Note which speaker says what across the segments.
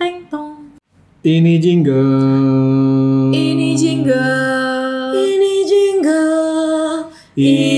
Speaker 1: Teng tong.
Speaker 2: Ini jingle.
Speaker 1: Ini jingle.
Speaker 3: Ini jingle.
Speaker 2: Ini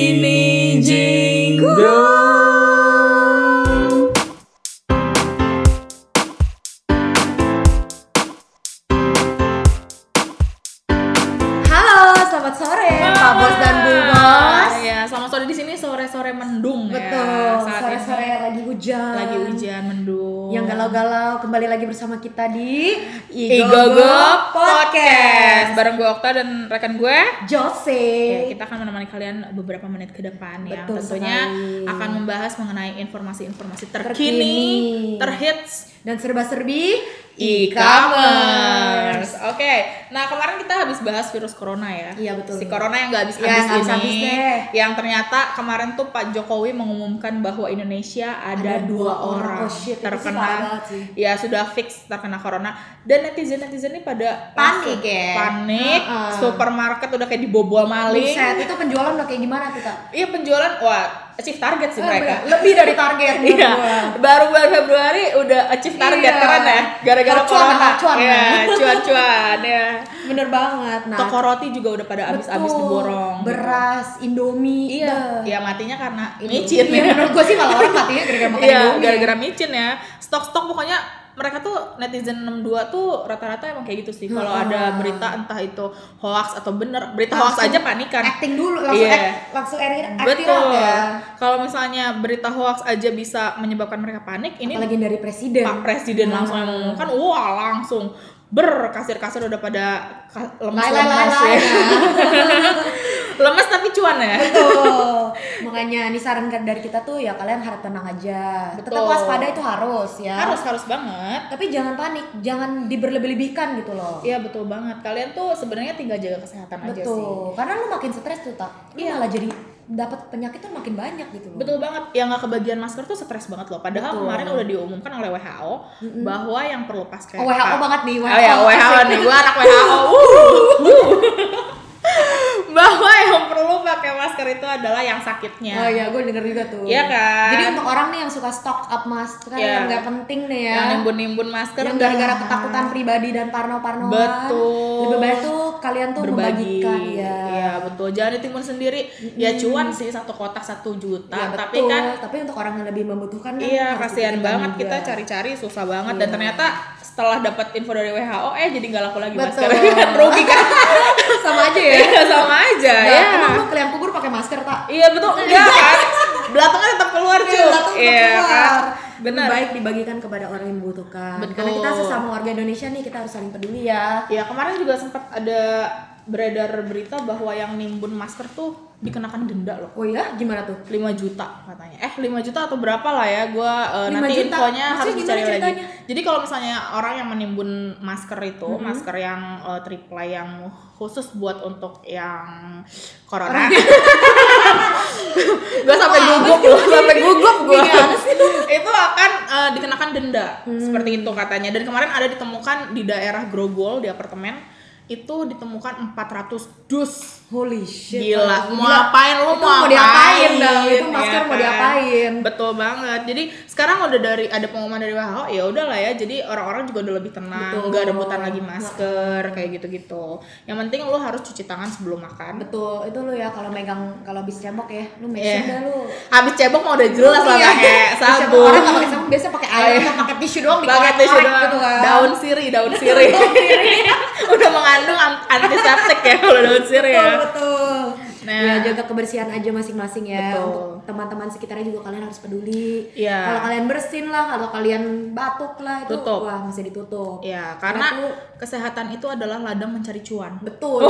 Speaker 3: lagi bersama kita di
Speaker 1: Igogo Podcast. Bareng gue Okta dan rekan gue.
Speaker 3: Jose.
Speaker 1: Ya, kita akan menemani kalian beberapa menit ke depan
Speaker 3: Betul
Speaker 1: tentunya
Speaker 3: sekali.
Speaker 1: akan membahas mengenai informasi-informasi terkini,
Speaker 3: Terkini.
Speaker 1: terhits
Speaker 3: Dan serba-serbi
Speaker 1: e-commerce. Oke, nah kemarin kita habis bahas virus corona ya.
Speaker 3: Iya, betul.
Speaker 1: Si corona yang nggak habis
Speaker 3: Ya,
Speaker 1: habis ini.
Speaker 3: habis-habis deh.
Speaker 1: Yang ternyata kemarin tuh Pak Jokowi mengumumkan bahwa Indonesia ada,
Speaker 3: Ada
Speaker 1: dua orang,
Speaker 3: orang. Oh, shit,
Speaker 1: terkena. Ya sudah fix terkena corona. Dan netizen netizen ini pada
Speaker 3: Panik ya?
Speaker 1: Panik.
Speaker 3: Heeh.
Speaker 1: Supermarket udah kayak dibobol maling.
Speaker 3: Buset, itu penjualan udah kayak gimana tuh, Kak?
Speaker 1: Iya penjualan, wah achieve target sih mereka.
Speaker 3: Lebih dari target
Speaker 1: Iya, baru bulan Februari udah achieve target
Speaker 3: Iya.
Speaker 1: keren ya, gara-gara
Speaker 3: Cuan,
Speaker 1: corona.
Speaker 3: cuan.
Speaker 1: Iya, cuan-cuan ya.
Speaker 3: Bener banget. Nah,
Speaker 1: Toko roti juga udah pada habis-habis
Speaker 3: betul.
Speaker 1: diborong.
Speaker 3: Beras, Indomie.
Speaker 1: Iya,
Speaker 3: dah.
Speaker 1: ya matinya karena
Speaker 3: Indomie.
Speaker 1: micin
Speaker 3: Iya,
Speaker 1: ya.
Speaker 3: menurut gue sih malah orang matinya gara-gara makan
Speaker 1: Iya,
Speaker 3: Indomie.
Speaker 1: gara-gara micin ya. Stok-stok pokoknya mereka tuh netizen 62 tuh rata-rata emang kayak gitu sih. Kalau
Speaker 3: Heeh.
Speaker 1: ada berita entah itu hoax atau bener, berita
Speaker 3: Langsung
Speaker 1: hoax aja panikan.
Speaker 3: acting dulu langsung
Speaker 1: Iya.
Speaker 3: act, langsung acting
Speaker 1: Betul.
Speaker 3: ya.
Speaker 1: Kalau misalnya berita hoax aja bisa menyebabkan mereka panik, ini
Speaker 3: Apalagi dari presiden.
Speaker 1: Pak Presiden
Speaker 3: Nah.
Speaker 1: langsung yang mengumumkan, wah langsung ber kasir-kasir udah pada
Speaker 3: lai,
Speaker 1: ya. lemes tapi cuan ya.
Speaker 3: Betul. Makanya ini saran dari kita tuh ya kalian harap tenang aja. Tetap
Speaker 1: Betul.
Speaker 3: waspada itu harus ya.
Speaker 1: Harus harus banget.
Speaker 3: Tapi jangan panik, jangan diberlebih-lebihkan gitu loh.
Speaker 1: Iya betul banget. Kalian tuh sebenarnya tinggal jaga kesehatan aja sih.
Speaker 3: Betul. Karena lu makin stres tuh tak, lu
Speaker 1: Iya.
Speaker 3: malah jadi dapat penyakit tuh makin banyak gitu loh.
Speaker 1: Betul banget. Yang nggak kebagian masker tuh stres banget loh. Padahal
Speaker 3: Betul.
Speaker 1: kemarin udah diumumkan oleh WHO bahwa yang perlu pas kayak
Speaker 3: Oh, WHO banget nih,
Speaker 1: Oh ya
Speaker 3: WHO.
Speaker 1: WHO nih, gua anak WHO. Wuh. bahwa yang perlu pakai masker itu adalah yang sakitnya.
Speaker 3: Oh iya, gue denger juga tuh.
Speaker 1: Iya kan?
Speaker 3: Jadi untuk orang nih yang suka stock up masker
Speaker 1: Iya.
Speaker 3: yang nggak penting nih ya.
Speaker 1: Yang nimbun-nimbun masker
Speaker 3: yang gara-gara ketakutan pribadi dan parno-parnoan.
Speaker 1: Betul.
Speaker 3: Lebih baik tuh kalian tuh
Speaker 1: berbagi
Speaker 3: membagikan ya.
Speaker 1: Iya, betul. Jangan ditimbun sendiri. Ya cuan sih satu kotak satu juta,
Speaker 3: Ya,
Speaker 1: tapi
Speaker 3: betul.
Speaker 1: kan
Speaker 3: tapi untuk orang yang lebih membutuhkan kan
Speaker 1: Iya, kasihan banget
Speaker 3: juga.
Speaker 1: kita cari-cari susah banget dan
Speaker 3: Iya.
Speaker 1: ternyata setelah dapat info dari WHO eh jadi nggak laku lagi
Speaker 3: Betul.
Speaker 1: masker. Rugi kan?
Speaker 3: sama aja ya.
Speaker 1: Iya, sama aja
Speaker 3: Nah,
Speaker 1: ya.
Speaker 3: Emang lu kalian kubur pakai masker tak?
Speaker 1: Iya betul enggak kan? Belatungnya tetap keluar cuy.
Speaker 3: Iya, tetap
Speaker 1: Iya kan? Benar.
Speaker 3: baik dibagikan kepada orang yang membutuhkan.
Speaker 1: Betul.
Speaker 3: Karena kita sesama warga Indonesia nih kita harus saling peduli ya.
Speaker 1: Ya kemarin juga sempat ada beredar berita bahwa yang nimbun masker tuh dikenakan denda loh.
Speaker 3: Oh iya, gimana tuh?
Speaker 1: 5 juta katanya. Eh 5 juta atau berapa lah ya? Gua
Speaker 3: 5
Speaker 1: nanti
Speaker 3: juta?
Speaker 1: infonya
Speaker 3: Maksudnya
Speaker 1: harus dicari lagi. Jadi kalau misalnya orang yang menimbun masker itu, masker yang eh, triple yang khusus buat untuk yang corona. gue sampai gugup loh, sampai gugup gue. itu akan eh, dikenakan denda seperti itu katanya. Dan kemarin ada ditemukan di daerah Grogol di apartemen itu ditemukan 400 dus
Speaker 3: Holy shit.
Speaker 1: Gila,
Speaker 3: Gila.
Speaker 1: mau apain lu
Speaker 3: Itu
Speaker 1: mau
Speaker 3: mau diapain
Speaker 1: apain,
Speaker 3: dong? Itu masker
Speaker 1: ya
Speaker 3: mau
Speaker 1: kan?
Speaker 3: diapain?
Speaker 1: Betul banget. Jadi sekarang udah dari ada pengumuman dari WHO, ya udahlah ya. Jadi orang-orang juga udah lebih tenang,
Speaker 3: Betul.
Speaker 1: rebutan lagi masker kayak gitu-gitu. Yang penting lu harus cuci tangan sebelum makan.
Speaker 3: Betul, itu lu ya kalau megang kalau habis cebok ya, lu make
Speaker 1: Iya.
Speaker 3: sure dah lu.
Speaker 1: Habis cebok mau udah jelas lah
Speaker 3: Iya.
Speaker 1: pakai sabun.
Speaker 3: Orang nggak pakai sabun, biasa pakai air,
Speaker 1: iya.
Speaker 3: pakai tisu doang dikorek-korek
Speaker 1: tisu doang.
Speaker 3: gitu kan.
Speaker 1: Daun siri, daun siri. udah mengandung an- antiseptik ya kalau daun siri
Speaker 3: Betul,
Speaker 1: ya.
Speaker 3: Betul.
Speaker 1: Nah.
Speaker 3: ya jaga kebersihan aja masing-masing ya.
Speaker 1: Betul.
Speaker 3: Untuk teman-teman sekitarnya juga kalian harus peduli.
Speaker 1: Iya.
Speaker 3: Kalau kalian bersin lah, kalau kalian batuk lah itu
Speaker 1: Tutup.
Speaker 3: wah mesti ditutup.
Speaker 1: Ya, karena
Speaker 3: tuh-
Speaker 1: kesehatan itu adalah ladang mencari cuan.
Speaker 3: Betul.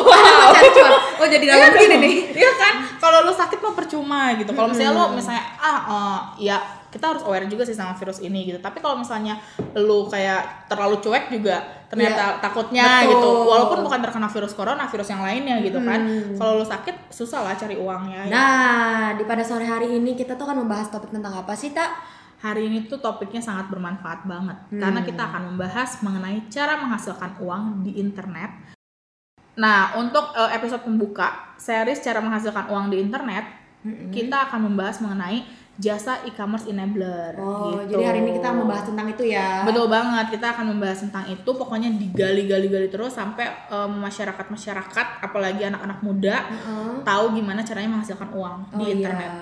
Speaker 3: Cari cuan. Oh jadi dalam begini nih.
Speaker 1: Iya kan? Kalau lu sakit mah percuma gitu. Kalau misalnya lu misalnya ah eh, ya kita harus aware juga sih sama virus ini gitu. Tapi kalau misalnya lu kayak terlalu cuek juga ternyata takutnya
Speaker 3: betul.
Speaker 1: gitu. Walaupun bukan terkena virus corona, virus yang lainnya gitu kan. Kalau lu sakit susah lah cari uangnya.
Speaker 3: Nah, di pada sore hari ini kita tuh akan membahas topik tentang apa sih, Tak?
Speaker 1: Hari ini tuh topiknya sangat bermanfaat banget karena kita akan membahas mengenai cara menghasilkan uang di internet. Nah, untuk eh, episode pembuka series cara menghasilkan uang di internet, kita akan membahas mengenai jasa e-commerce enabler.
Speaker 3: Oh,
Speaker 1: gitu.
Speaker 3: jadi hari ini kita membahas tentang itu ya.
Speaker 1: Betul banget, kita akan membahas tentang itu. Pokoknya digali-gali-gali terus sampai em, masyarakat-masyarakat, apalagi anak-anak muda,
Speaker 3: Heeh.
Speaker 1: tahu gimana caranya menghasilkan uang
Speaker 3: Oh,
Speaker 1: di
Speaker 3: iya.
Speaker 1: internet.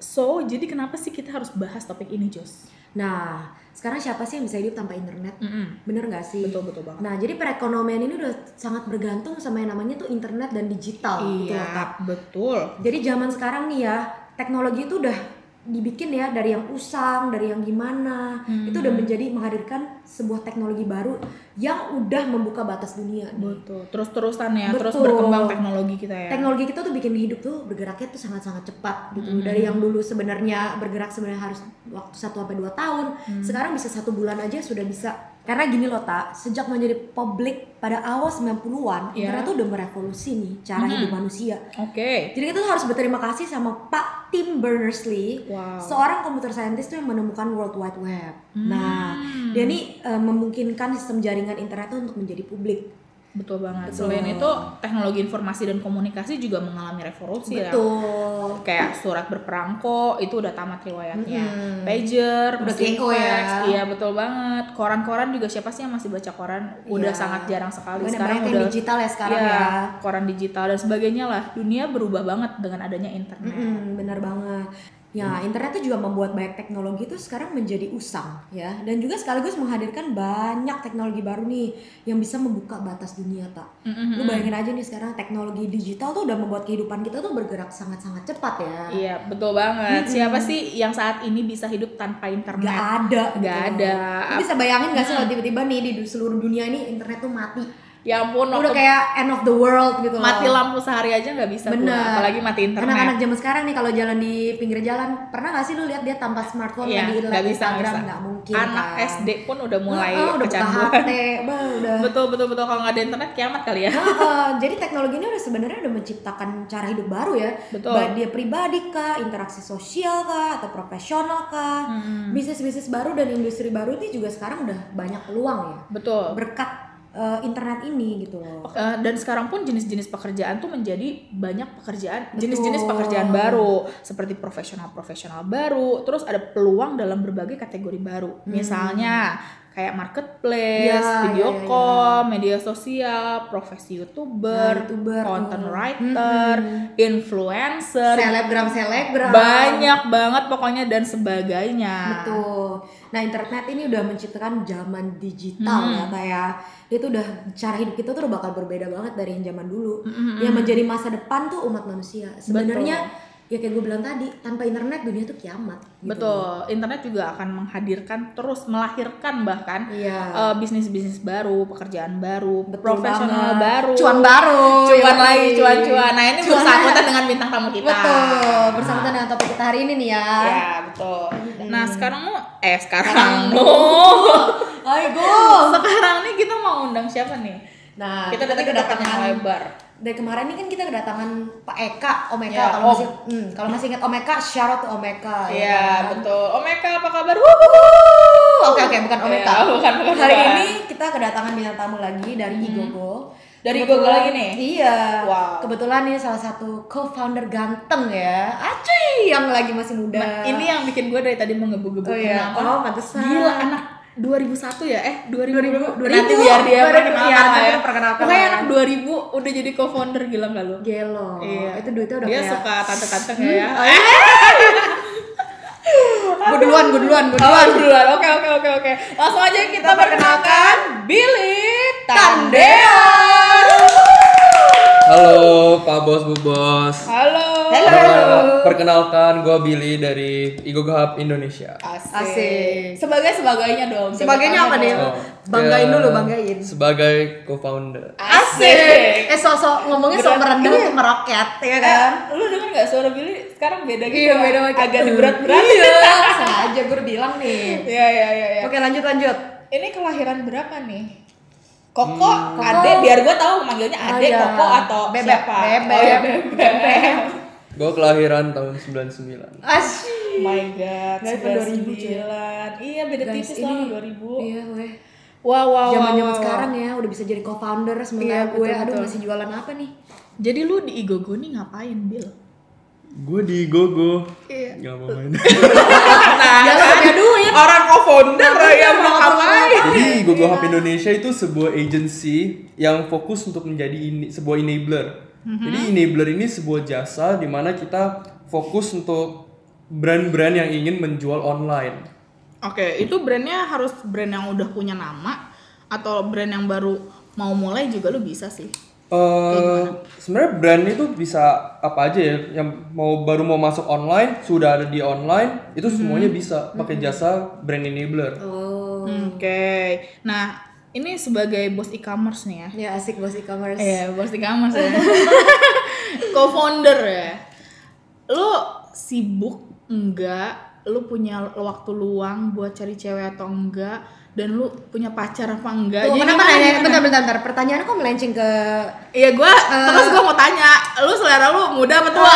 Speaker 1: So, jadi kenapa sih kita harus bahas topik ini, Jos?
Speaker 3: Nah, sekarang siapa sih yang bisa hidup tanpa internet?
Speaker 1: Mm-mm.
Speaker 3: Bener nggak sih?
Speaker 1: Betul betul banget.
Speaker 3: Nah, jadi perekonomian ini udah sangat bergantung sama yang namanya tuh internet dan digital gitu.
Speaker 1: Iya, betul.
Speaker 3: Jadi zaman sekarang nih ya, teknologi itu udah dibikin ya dari yang usang, dari yang gimana.
Speaker 1: Hmm.
Speaker 3: Itu udah menjadi menghadirkan sebuah teknologi baru yang udah membuka batas dunia nih.
Speaker 1: Betul. Terus-terusan ya, terus
Speaker 3: Betul.
Speaker 1: berkembang teknologi kita ya.
Speaker 3: Teknologi kita tuh bikin hidup tuh bergeraknya tuh sangat-sangat cepat gitu.
Speaker 1: Hmm.
Speaker 3: Dari yang dulu sebenarnya bergerak sebenarnya harus waktu 1 sampai 2 tahun,
Speaker 1: Hmm.
Speaker 3: sekarang bisa satu bulan aja sudah bisa. Karena gini loh, Tak, sejak menjadi publik pada awal 90-an,
Speaker 1: Iya.
Speaker 3: internet tuh udah merevolusi nih cara
Speaker 1: Hmm.
Speaker 3: hidup manusia.
Speaker 1: Oke.
Speaker 3: Jadi kita tuh harus berterima kasih sama Pak Tim Berners-Lee,
Speaker 1: Wow.
Speaker 3: seorang komputer scientist tuh yang menemukan World Wide Web.
Speaker 1: Hmm.
Speaker 3: Nah, dia nih eh, memungkinkan sistem jaringan internet tuh untuk menjadi publik.
Speaker 1: Betul banget.
Speaker 3: Betul.
Speaker 1: Selain itu, teknologi informasi dan komunikasi juga mengalami revolusi ya.
Speaker 3: Betul.
Speaker 1: Kayak surat berperangko itu udah tamat riwayatnya.
Speaker 3: Mm-mm.
Speaker 1: Pager,
Speaker 3: Udah ya.
Speaker 1: Iya, betul banget. Koran-koran juga siapa sih yang masih baca koran? Udah
Speaker 3: Iya.
Speaker 1: sangat jarang sekali.
Speaker 3: Banyak
Speaker 1: sekarang udah
Speaker 3: digital ya sekarang
Speaker 1: Iya,
Speaker 3: ya.
Speaker 1: koran digital dan sebagainya lah. Dunia berubah banget dengan adanya internet.
Speaker 3: Mm-mm, benar banget. Ya, internet tuh juga membuat banyak teknologi itu sekarang menjadi usang ya, dan juga sekaligus menghadirkan banyak teknologi baru nih yang bisa membuka batas dunia tak.
Speaker 1: Mm-mm.
Speaker 3: Lu bayangin aja nih sekarang teknologi digital tuh udah membuat kehidupan kita tuh bergerak sangat-sangat cepat ya.
Speaker 1: Iya, betul banget. Siapa sih yang saat ini bisa hidup tanpa internet?
Speaker 3: Gak ada.
Speaker 1: Nggak
Speaker 3: gitu.
Speaker 1: ada.
Speaker 3: Lu bisa bayangin gak sih kalau tiba-tiba nih di seluruh dunia ini internet tuh mati.
Speaker 1: Ya ampun,
Speaker 3: Udah kayak end of the world gitu loh.
Speaker 1: mati lampu sehari aja nggak bisa gua,
Speaker 3: Bener.
Speaker 1: apalagi mati internet.
Speaker 3: Anak-anak zaman sekarang nih kalau jalan di pinggir jalan, pernah gak sih lu lihat dia tanpa smartphone
Speaker 1: Iya,
Speaker 3: lagi
Speaker 1: nggak bisa, nggak
Speaker 3: mungkin
Speaker 1: Anak
Speaker 3: kan.
Speaker 1: SD pun udah mulai
Speaker 3: Heeh, udah buka
Speaker 1: kecanduan.
Speaker 3: HP, bah, udah.
Speaker 1: Betul betul betul kalau nggak ada internet kiamat kali ya.
Speaker 3: Heeh, jadi teknologi ini udah sebenarnya udah menciptakan cara hidup baru ya.
Speaker 1: Betul.
Speaker 3: Baik dia pribadi kah, interaksi sosial kah, atau profesional kah,
Speaker 1: Hmm.
Speaker 3: bisnis-bisnis baru dan industri baru ini juga sekarang udah banyak peluang ya.
Speaker 1: Betul.
Speaker 3: Berkat eh, internet ini gitu loh.
Speaker 1: Eh, dan sekarang pun jenis-jenis pekerjaan tuh menjadi banyak pekerjaan jenis-jenis pekerjaan baru seperti profesional-profesional baru terus ada peluang dalam berbagai kategori baru. Misalnya kayak marketplace,
Speaker 3: Hmm. Ya,
Speaker 1: video
Speaker 3: ya, ya,
Speaker 1: call, media sosial, profesi youtuber,
Speaker 3: Nah, YouTuber
Speaker 1: content
Speaker 3: tuh.
Speaker 1: writer, influencer,
Speaker 3: Selebgram selebgram.
Speaker 1: banyak banget pokoknya dan sebagainya.
Speaker 3: Betul. Nah internet ini udah menciptakan zaman digital
Speaker 1: Hmm.
Speaker 3: ya kayak itu udah cara hidup kita tuh bakal berbeda banget dari yang zaman dulu.
Speaker 1: Mm-mm.
Speaker 3: Yang menjadi masa depan tuh umat manusia. Sebenarnya ya kayak gue bilang tadi tanpa internet dunia tuh kiamat. gitu.
Speaker 1: Betul, internet juga akan menghadirkan terus melahirkan bahkan
Speaker 3: Iya.
Speaker 1: eh, bisnis-bisnis baru, pekerjaan baru,
Speaker 3: Betul
Speaker 1: profesional
Speaker 3: banget.
Speaker 1: baru,
Speaker 3: Cuan baru.
Speaker 1: cuan
Speaker 3: yoi.
Speaker 1: lagi, cuan-cuan. Nah ini
Speaker 3: Cuan.
Speaker 1: bersangkutan dengan bintang tamu kita.
Speaker 3: Betul. Bersangkutan dengan topik kita hari ini nih ya.
Speaker 1: Ya betul. Nah sekarang lu, eh sekarang lu,
Speaker 3: Hai
Speaker 1: sekarang nih kita mau undang siapa nih?
Speaker 3: Nah,
Speaker 1: kita datang yang lebar.
Speaker 3: Dari kemarin ini kan kita kedatangan Pak Eka, Om Eka
Speaker 1: Ya,
Speaker 3: kalau masih hmm, kalau masih ingat Om Eka, shout out to Om Eka. ya
Speaker 1: Iya
Speaker 3: kan?
Speaker 1: betul. Om Eka apa kabar?
Speaker 3: Oke oke bukan Om Eka.
Speaker 1: bukan, bukan,
Speaker 3: Hari
Speaker 1: bukan.
Speaker 3: ini kita kedatangan bintang tamu lagi dari Igogo.
Speaker 1: Dari Igogo lagi nih?
Speaker 3: Iya.
Speaker 1: Wow.
Speaker 3: Kebetulan ini salah satu co-founder ganteng ya. Acuy yang lagi masih muda.
Speaker 1: Nah, ini yang bikin gue dari tadi menggebu-gebu
Speaker 3: Oh iya.
Speaker 1: kenapa?
Speaker 3: Oh, pantesan.
Speaker 1: Gila anak 2001 ya? Eh 2000,
Speaker 3: 2000,
Speaker 1: Nanti biar dia
Speaker 3: 2000,
Speaker 1: perkenalkan ya.
Speaker 3: dia perkenalkan
Speaker 1: Pokoknya
Speaker 3: lah ya.
Speaker 1: anak 2000 udah jadi co-founder gila gak lu?
Speaker 3: Gelo.
Speaker 1: Iya.
Speaker 3: Itu duitnya udah
Speaker 1: Dia
Speaker 3: kayak
Speaker 1: suka tante-tante ya.
Speaker 3: Oh, iya. gue duluan, gue duluan, gue
Speaker 1: Oh,
Speaker 3: duluan.
Speaker 1: duluan. Oke oke oke oke. Langsung aja kita perkenalkan Billy Tandean.
Speaker 2: Halo Pak Bos Bu Bos.
Speaker 1: Halo.
Speaker 2: Perkenal- Perkenalkan gue Billy dari Igogo Hub Indonesia.
Speaker 1: Asik.
Speaker 3: Asik.
Speaker 1: Sebagai sebagainya dong.
Speaker 3: Sebagainya apa nih?
Speaker 2: Oh,
Speaker 3: Banggain
Speaker 2: ya,
Speaker 3: dulu, banggain.
Speaker 2: Sebagai co-founder.
Speaker 1: Asik.
Speaker 3: Eh sosok ngomongnya sok merendah
Speaker 1: Iya.
Speaker 3: tuh meroket ya kan?
Speaker 1: Kan? Lu denger gak suara Billy sekarang beda gitu?
Speaker 3: Iya beda banget.
Speaker 1: Agak berat-berat.
Speaker 3: Iya, sengaja gue bilang nih.
Speaker 1: Iya iya iya. iya.
Speaker 3: Oke lanjut lanjut.
Speaker 1: Ini kelahiran berapa nih? Koko,
Speaker 3: Koko.
Speaker 1: Ade, biar gue tahu manggilnya Ade,
Speaker 3: Oh, iya.
Speaker 1: Koko atau
Speaker 3: Bebek,
Speaker 1: siapa?
Speaker 3: Bebek.
Speaker 1: Oh ya Bebek.
Speaker 2: Gue kelahiran tahun 99.
Speaker 3: Asyik.
Speaker 1: My God,
Speaker 3: kan 2000 cuy.
Speaker 1: 99. Iya beda
Speaker 3: Guys,
Speaker 1: tipis loh 2000.
Speaker 3: Iya weh.
Speaker 1: Wow wow
Speaker 3: Zaman
Speaker 1: wow,
Speaker 3: zaman
Speaker 1: wow.
Speaker 3: sekarang ya udah bisa jadi co-founder sementara
Speaker 1: Iya,
Speaker 3: gue
Speaker 1: betul,
Speaker 3: aduh
Speaker 1: betul.
Speaker 3: masih jualan apa nih?
Speaker 1: Jadi lu di Igogo nih ngapain, Bill?
Speaker 2: Gue di Gogo.
Speaker 1: Iya.
Speaker 2: Gak mau main.
Speaker 1: Nah,
Speaker 3: Jangan
Speaker 1: kan?
Speaker 3: punya duit.
Speaker 1: Orang co-founder yang mau ngapain?
Speaker 2: Jadi Gogo Hub Indonesia itu sebuah agency yang fokus untuk menjadi ini, sebuah enabler. Jadi enabler ini sebuah jasa di mana kita fokus untuk brand-brand yang ingin menjual online.
Speaker 1: Oke, itu brandnya harus brand yang udah punya nama atau brand yang baru mau mulai juga lu bisa sih.
Speaker 2: Eh, sebenarnya brand itu bisa apa aja ya yang mau baru mau masuk online sudah ada di online itu semuanya bisa pakai jasa brand enabler.
Speaker 3: Oh.
Speaker 1: Oke. Nah, ini sebagai bos e-commerce nih ya.
Speaker 3: Ya asik bos e-commerce.
Speaker 1: Iya, bos e-commerce ya. Co-founder ya. Lu sibuk enggak? Lu punya waktu luang buat cari cewek atau enggak? Dan lu punya pacar apa enggak?
Speaker 3: Tuh,
Speaker 1: Jadi
Speaker 3: kenapa nanya? Bentar, bentar, bentar. Pertanyaan kok melenceng ke
Speaker 1: Iya, gua terus gua mau tanya, lu selera lu muda apa tua?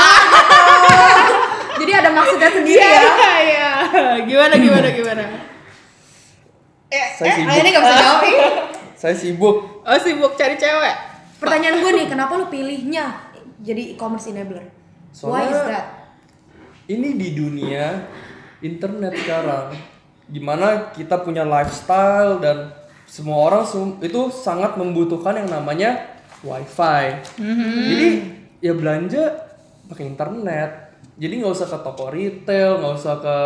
Speaker 3: Jadi ada maksudnya sendiri
Speaker 1: Iya,
Speaker 3: ya.
Speaker 1: iya. Gimana gimana gimana? Eh,
Speaker 2: Saya
Speaker 1: eh,
Speaker 2: sibuk.
Speaker 3: Ah, ini gak bisa jawab nih.
Speaker 2: Saya sibuk.
Speaker 1: Oh, sibuk cari cewek.
Speaker 3: Pertanyaan gue nih, kenapa lu pilihnya jadi e-commerce enabler? Why is
Speaker 2: Soalnya-
Speaker 3: that?
Speaker 2: Ini di dunia internet sekarang di mana kita punya lifestyle dan semua orang itu sangat membutuhkan yang namanya wifi. Jadi ya belanja pakai internet. Jadi nggak usah ke toko retail, nggak usah ke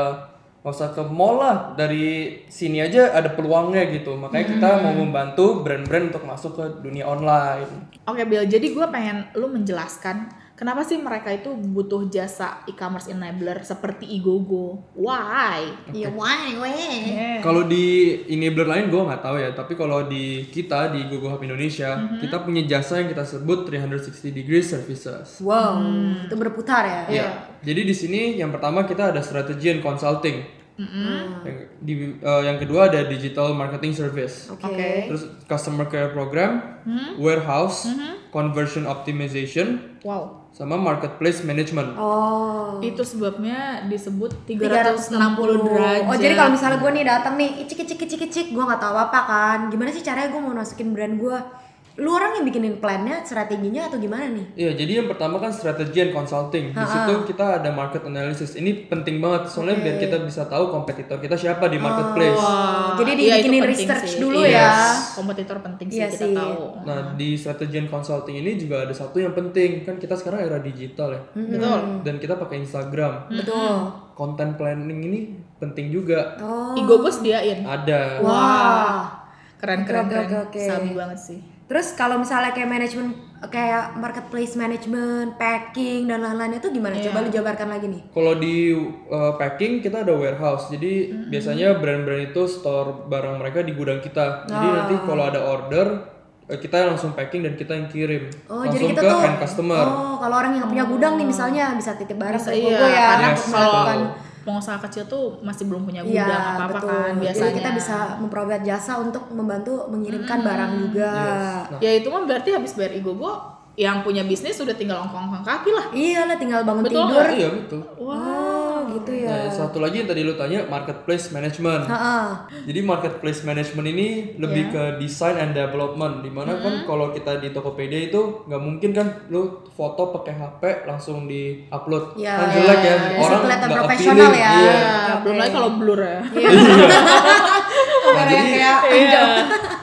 Speaker 2: nggak usah ke mall lah. Dari sini aja ada peluangnya gitu. Makanya kita mau membantu brand-brand untuk masuk ke dunia online.
Speaker 1: Oke, Bill. Jadi gue pengen lu menjelaskan kenapa sih mereka itu butuh jasa e-commerce enabler seperti Igogo? Why?
Speaker 3: Iya, why, why?
Speaker 2: Kalau di enabler lain gue nggak tahu ya, tapi kalau di kita di Google Hub Indonesia, kita punya jasa yang kita sebut 360 degree services.
Speaker 3: Wow, itu berputar ya?
Speaker 2: Ya. Jadi di sini yang pertama kita ada strategy and consulting. Yang, di, eh, yang kedua ada digital marketing service.
Speaker 3: Oke.
Speaker 2: Terus customer care program, warehouse, conversion optimization,
Speaker 1: Wow.
Speaker 2: sama marketplace management.
Speaker 3: Oh.
Speaker 1: Itu sebabnya disebut
Speaker 3: 360
Speaker 1: 360 derajat.
Speaker 3: Oh jadi kalau misalnya gue nih datang nih icik icik icik icik gue nggak tahu apa kan gimana sih caranya gue mau masukin brand gue lu orang yang bikinin plannya strateginya atau gimana nih
Speaker 2: Iya, jadi yang pertama kan strategi and consulting. Di situ kita ada market analysis. Ini penting banget soalnya biar kita bisa tahu kompetitor kita siapa di marketplace.
Speaker 1: Wah,
Speaker 3: Jadi
Speaker 1: iya, itu
Speaker 3: dibikinin
Speaker 1: penting
Speaker 3: research
Speaker 1: sih.
Speaker 3: dulu
Speaker 1: Iya.
Speaker 3: ya.
Speaker 1: Kompetitor penting sih
Speaker 3: Iya
Speaker 1: kita
Speaker 3: sih.
Speaker 1: tahu.
Speaker 2: Nah, di strategi and consulting ini juga ada satu yang penting. Kan kita sekarang era digital ya.
Speaker 1: Betul.
Speaker 2: Dan kita pakai Instagram.
Speaker 3: betul
Speaker 2: Content planning ini penting juga.
Speaker 3: oh
Speaker 1: Igogo sediain.
Speaker 2: Ada.
Speaker 3: wah
Speaker 1: Keren keren
Speaker 3: Oke, oke,
Speaker 1: keren.
Speaker 3: oke, oke.
Speaker 1: Sabi banget sih.
Speaker 3: terus kalau misalnya kayak manajemen kayak marketplace management packing dan lain-lain itu gimana
Speaker 1: Iya.
Speaker 3: coba lu jabarkan lagi nih
Speaker 2: Kalau di uh, packing kita ada warehouse. Jadi biasanya brand-brand itu store barang mereka di gudang kita. Jadi nanti kalau ada order eh, kita langsung packing dan kita yang kirim
Speaker 3: Oh, jadi
Speaker 2: langsung
Speaker 3: kita
Speaker 2: ke
Speaker 3: tuh
Speaker 2: end customer.
Speaker 3: Oh, kalau orang yang punya gudang nih misalnya bisa titip barang
Speaker 1: Bisa
Speaker 3: ke
Speaker 1: iya,
Speaker 3: ya
Speaker 1: karena
Speaker 2: Yes,
Speaker 1: kalau
Speaker 3: melakukan
Speaker 1: pengusaha kecil tuh masih belum punya gudang apa apa
Speaker 3: betul.
Speaker 1: kan biasanya.
Speaker 3: Jadi kita bisa memprovide jasa untuk membantu mengirimkan barang juga.
Speaker 1: Ya itu mah berarti habis bayar Igogo yang punya bisnis sudah tinggal ongkong-ongkong kaki lah.
Speaker 3: Iya lah, tinggal bangun
Speaker 1: Betul
Speaker 3: tidur.
Speaker 2: Iya betul.
Speaker 3: Oh, gitu ya.
Speaker 2: Nah, satu lagi yang tadi lu tanya marketplace management.
Speaker 3: Heeh.
Speaker 2: Jadi marketplace management ini lebih ke design and development. Di mana kan kalau kita di Tokopedia itu nggak mungkin kan lu foto pakai HP langsung di upload.
Speaker 3: Ya,
Speaker 2: kan jelek ya.
Speaker 3: Bisa
Speaker 2: Orang
Speaker 3: kelihatan
Speaker 2: nggak
Speaker 3: profesional
Speaker 2: appealing.
Speaker 3: ya.
Speaker 2: Iya.
Speaker 1: Ya, belum lagi kalau blur ya. Iya.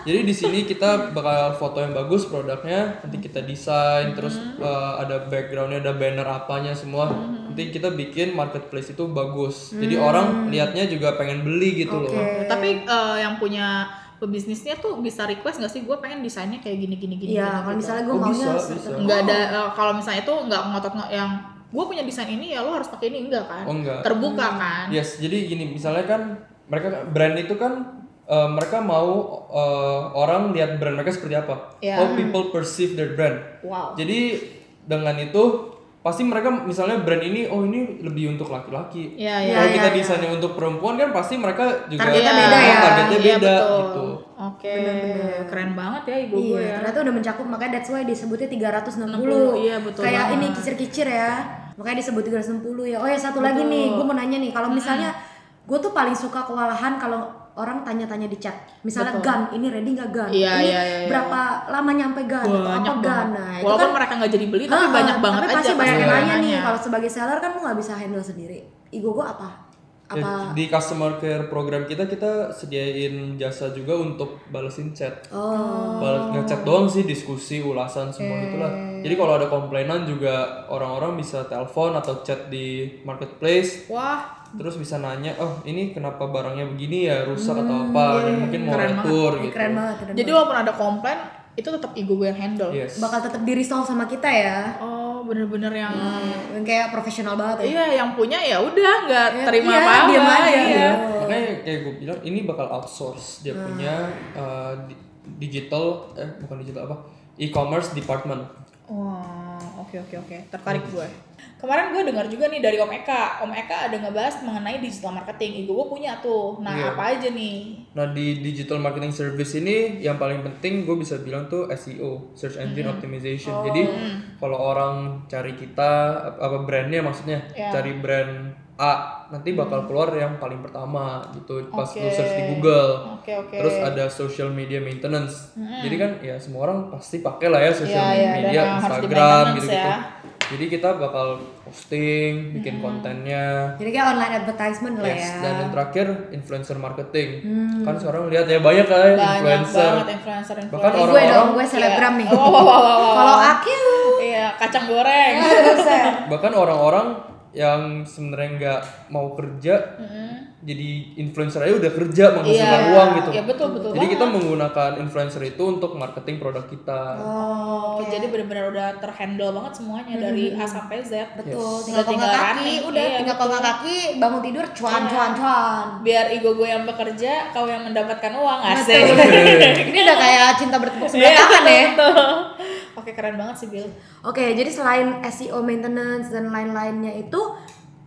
Speaker 2: jadi di sini kita bakal foto yang bagus produknya, nanti kita desain, terus uh, ada backgroundnya, ada banner apanya semua. Nanti kita bikin marketplace itu bagus. Jadi orang lihatnya juga pengen beli gitu loh.
Speaker 1: Tapi eh, yang punya pebisnisnya tuh bisa request nggak sih gue pengen desainnya kayak gini gini gini.
Speaker 3: Iya,
Speaker 1: gini,
Speaker 3: kalau
Speaker 1: gitu.
Speaker 3: misalnya gue
Speaker 2: Oh,
Speaker 3: maunya
Speaker 2: bisa,
Speaker 3: certain-
Speaker 2: bisa.
Speaker 1: nggak ada eh, kalau misalnya itu nggak ngotot nggak yang gue punya desain ini ya lo harus pakai ini enggak kan?
Speaker 2: Oh, enggak.
Speaker 1: Terbuka kan?
Speaker 2: Yes, jadi gini, misalnya kan mereka brand itu kan uh, mereka mau uh, orang lihat brand mereka seperti apa.
Speaker 1: Iya.
Speaker 2: How people perceive their brand.
Speaker 1: Wow.
Speaker 2: Jadi dengan itu pasti mereka misalnya brand ini oh ini lebih untuk laki-laki.
Speaker 1: Iya, iya,
Speaker 2: Kalau
Speaker 3: iya,
Speaker 2: kita
Speaker 3: iya.
Speaker 2: desainnya untuk perempuan kan pasti mereka juga
Speaker 3: Targetnya
Speaker 1: Iya,
Speaker 3: beda ya.
Speaker 2: Targetnya
Speaker 1: Iya,
Speaker 2: beda
Speaker 1: betul.
Speaker 2: gitu.
Speaker 1: Oke, keren banget ya ibu
Speaker 3: Iya,
Speaker 1: gue ya.
Speaker 3: ternyata udah mencakup makanya that's why disebutnya 360.
Speaker 1: 60, iya, betul
Speaker 3: Kayak
Speaker 1: banget.
Speaker 3: ini kicir-kicir ya. Makanya disebut 360 ya. Oh ya satu lagi nih, gue mau nanya nih, kalau misalnya gue tuh paling suka kewalahan kalau orang tanya-tanya di chat. Misalnya
Speaker 1: Betul.
Speaker 3: gun, ini ready nggak gun?
Speaker 1: Iya,
Speaker 3: ini
Speaker 1: iya, iya, iya.
Speaker 3: berapa lama nyampe gun? Atau apa
Speaker 1: banyak
Speaker 3: gun?
Speaker 1: banget.
Speaker 3: Nah, itu
Speaker 1: Walaupun
Speaker 3: kan
Speaker 1: mereka nggak jadi beli, tapi
Speaker 3: Ah,
Speaker 1: banyak banget
Speaker 3: tapi
Speaker 1: aja.
Speaker 3: pasti banyak yang nanya nih. Kalau sebagai seller kan lu nggak bisa handle sendiri. Ego gue apa?
Speaker 2: Ya,
Speaker 3: Apa?
Speaker 2: di customer care program kita kita sediain jasa juga untuk balesin chat.
Speaker 3: Oh.
Speaker 2: Balas ngechat doang sih diskusi ulasan semua gitulah. Jadi kalau ada komplainan juga orang-orang bisa telepon atau chat di marketplace
Speaker 1: Wah,
Speaker 2: terus bisa nanya oh ini kenapa barangnya begini ya rusak atau apa dan mungkin mau
Speaker 1: keren banget.
Speaker 2: retur gitu.
Speaker 3: keren banget. keren
Speaker 1: jadi walaupun ada komplain, itu tetap ego gue yang handle.
Speaker 2: Yes.
Speaker 3: bakal tetap di resolve sama kita ya.
Speaker 1: Oh, bener-bener yang
Speaker 3: Hmm, kayak profesional banget ya.
Speaker 1: Iya, yang punya ya udah nggak
Speaker 3: Ya,
Speaker 1: terima
Speaker 3: iya,
Speaker 1: apa-apa.
Speaker 3: diam aja.
Speaker 1: iya.
Speaker 2: Iya. Makanya kayak gue bilang ini bakal outsource dia punya uh, di- digital eh bukan digital apa e-commerce department.
Speaker 1: Wah, oke oke oke, tertarik gue. Kemarin gue dengar juga nih dari Om Eka, Om Eka ada ngebahas mengenai digital marketing. Ego gue punya tuh. Nah,
Speaker 2: Iya.
Speaker 1: apa aja nih?
Speaker 2: Nah di digital marketing service ini yang paling penting gue bisa bilang tuh SEO, search engine optimization. Jadi kalau orang cari kita ap- apa brandnya maksudnya
Speaker 1: Ya.
Speaker 2: cari brand A nanti bakal keluar yang paling pertama gitu pas lu
Speaker 1: Oke.
Speaker 2: search di Google.
Speaker 1: Oke oke.
Speaker 2: Terus ada social media maintenance. Jadi kan ya semua orang pasti pakai lah ya social
Speaker 1: Iya, iya,
Speaker 2: media,
Speaker 1: harus
Speaker 2: Instagram gitu-gitu.
Speaker 1: ya.
Speaker 2: Jadi kita bakal posting, bikin kontennya.
Speaker 3: Jadi kayak online advertisement lah
Speaker 2: Yes,
Speaker 3: ya.
Speaker 2: dan yang terakhir influencer marketing. Kan sekarang lihat ya banyak lah ya
Speaker 1: Banyak
Speaker 2: influencer.
Speaker 1: banget influencer influencer.
Speaker 2: Bahkan
Speaker 3: Eh, gue
Speaker 2: orang-orang
Speaker 3: dong, gue selebgram nih.
Speaker 1: Oh, wow, wow, wow, wow.
Speaker 3: Kalau Aki
Speaker 1: Iya, kacang goreng.
Speaker 2: bahkan orang-orang yang sebenarnya nggak mau kerja jadi influencer aja udah kerja menghasilkan
Speaker 1: Iya,
Speaker 2: uang gitu.
Speaker 1: iya, betul, betul
Speaker 2: Jadi kita menggunakan influencer itu untuk marketing produk kita.
Speaker 1: Oh, jadi benar-benar udah terhandle banget semuanya dari A sampai Z.
Speaker 3: betul,
Speaker 1: Udah
Speaker 3: tinggal
Speaker 1: tinggal
Speaker 3: kaki,
Speaker 1: running,
Speaker 3: udah
Speaker 1: iya,
Speaker 3: tinggal kongkak kaki, bangun tidur, cuan, cuan, cuan.
Speaker 1: Biar ego gue yang bekerja, kau yang mendapatkan uang, asik.
Speaker 3: Ini udah kayak cinta bertepuk sebelah
Speaker 1: Iya,
Speaker 3: tangan ya.
Speaker 1: betul. Oke, keren banget sih, Bill.
Speaker 3: Oke, jadi selain SEO maintenance dan lain-lainnya itu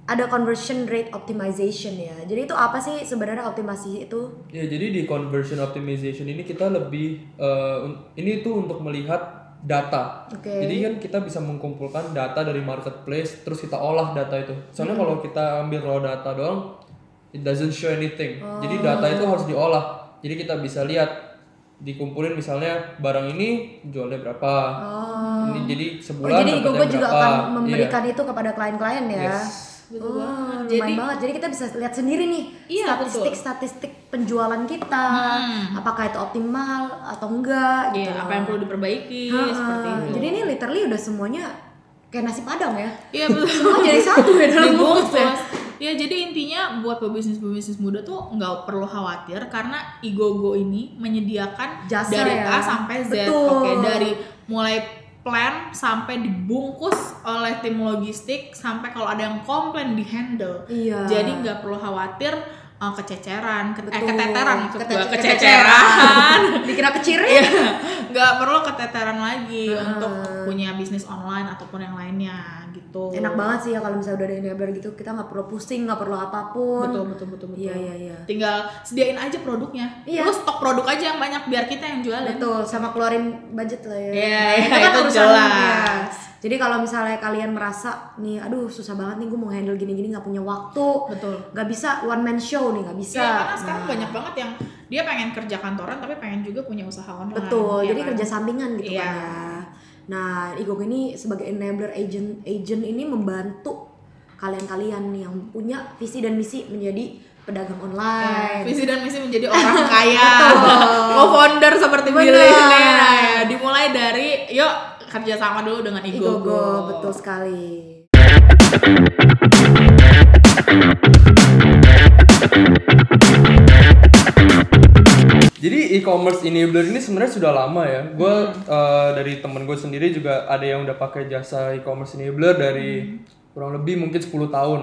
Speaker 3: ada conversion rate optimization ya. Jadi itu apa sih sebenarnya optimasi itu?
Speaker 2: Ya jadi di conversion optimization ini kita lebih un- ini tuh untuk melihat data.
Speaker 3: Oke.
Speaker 2: Jadi kan kita bisa mengumpulkan data dari marketplace terus kita olah data itu. Soalnya
Speaker 3: Hmm.
Speaker 2: kalau kita ambil raw data doang it doesn't show anything. Jadi data itu harus diolah. Jadi kita bisa lihat dikumpulin misalnya barang ini jualnya berapa. Ini jadi
Speaker 3: Oh,
Speaker 2: sebulan
Speaker 3: jadi
Speaker 2: dapatnya
Speaker 3: Google juga
Speaker 2: berapa.
Speaker 3: akan
Speaker 2: Iya.
Speaker 3: memberikan itu kepada klien-klien ya.
Speaker 2: Yes.
Speaker 1: Betul
Speaker 3: oh,
Speaker 1: banget.
Speaker 3: lumayan
Speaker 1: Jadi-
Speaker 3: banget. Jadi kita bisa lihat sendiri nih
Speaker 1: Iya,
Speaker 3: statistik-statistik penjualan kita, apakah itu optimal atau enggak gitu.
Speaker 1: Iya, apa yang perlu diperbaiki
Speaker 3: Ah,
Speaker 1: seperti itu.
Speaker 3: Jadi ini literally udah semuanya kayak nasi padang ya.
Speaker 1: Iya, betul.
Speaker 3: Semua jadi satu ya dalam bungkus ya.
Speaker 1: Jadi intinya buat pebisnis-pebisnis muda tuh nggak perlu khawatir karena Igogo ini menyediakan
Speaker 3: Jasa
Speaker 1: dari
Speaker 3: ya.
Speaker 1: A sampai Z.
Speaker 3: Betul.
Speaker 1: Oke, dari mulai plan sampai dibungkus oleh tim logistik sampai kalau ada yang komplain di handle.
Speaker 3: Iya.
Speaker 1: Jadi nggak perlu khawatir uh, kececeran, ke- eh, keteteran maksud
Speaker 3: Kete-
Speaker 1: gua,
Speaker 3: kececeran.
Speaker 1: kececeran.
Speaker 3: Dikira kecirin.
Speaker 1: Iya, nggak perlu keteteran lagi untuk punya bisnis online ataupun yang lainnya gitu.
Speaker 3: Enak banget sih ya kalau misalnya udah ada enabler gitu, kita nggak perlu pusing, nggak perlu apa pun.
Speaker 1: Betul betul betul betul.
Speaker 3: Iya iya iya.
Speaker 1: Tinggal sediain aja produknya.
Speaker 3: Iya.
Speaker 1: Lu stok produk aja yang banyak biar kita yang jualin.
Speaker 3: Betul, sama keluarin budget lah ya.
Speaker 1: Iya,
Speaker 3: Nah,
Speaker 1: iya,
Speaker 3: itu kan
Speaker 1: itu jelas.
Speaker 3: ya. Jadi kalau misalnya kalian merasa nih, aduh susah banget nih gue mau handle gini-gini nggak punya waktu,
Speaker 1: Betul.
Speaker 3: nggak bisa one man show nih nggak bisa.
Speaker 1: Iya, karena sekarang
Speaker 3: Nah,
Speaker 1: banyak banget yang dia pengen kerja kantoran tapi pengen juga punya usaha online.
Speaker 3: Betul,
Speaker 1: ya
Speaker 3: jadi
Speaker 1: kan?
Speaker 3: kerja sampingan gitu
Speaker 1: Iya.
Speaker 3: kan ya. Nah, Igok ini sebagai enabler agent agent ini membantu kalian-kalian nih yang punya visi dan misi menjadi pedagang
Speaker 1: Ya,
Speaker 3: online.
Speaker 1: visi dan misi menjadi orang kaya, co-founder seperti. Billy ya, dimulai dari yuk kerja sama dulu dengan Igogo.
Speaker 3: Igogo, betul sekali.
Speaker 2: Jadi e-commerce enabler ini sebenarnya sudah lama ya. Gue
Speaker 1: Hmm.
Speaker 2: dari temen gue sendiri juga ada yang udah pakai jasa e-commerce enabler dari
Speaker 1: Hmm.
Speaker 2: kurang lebih mungkin 10 tahun.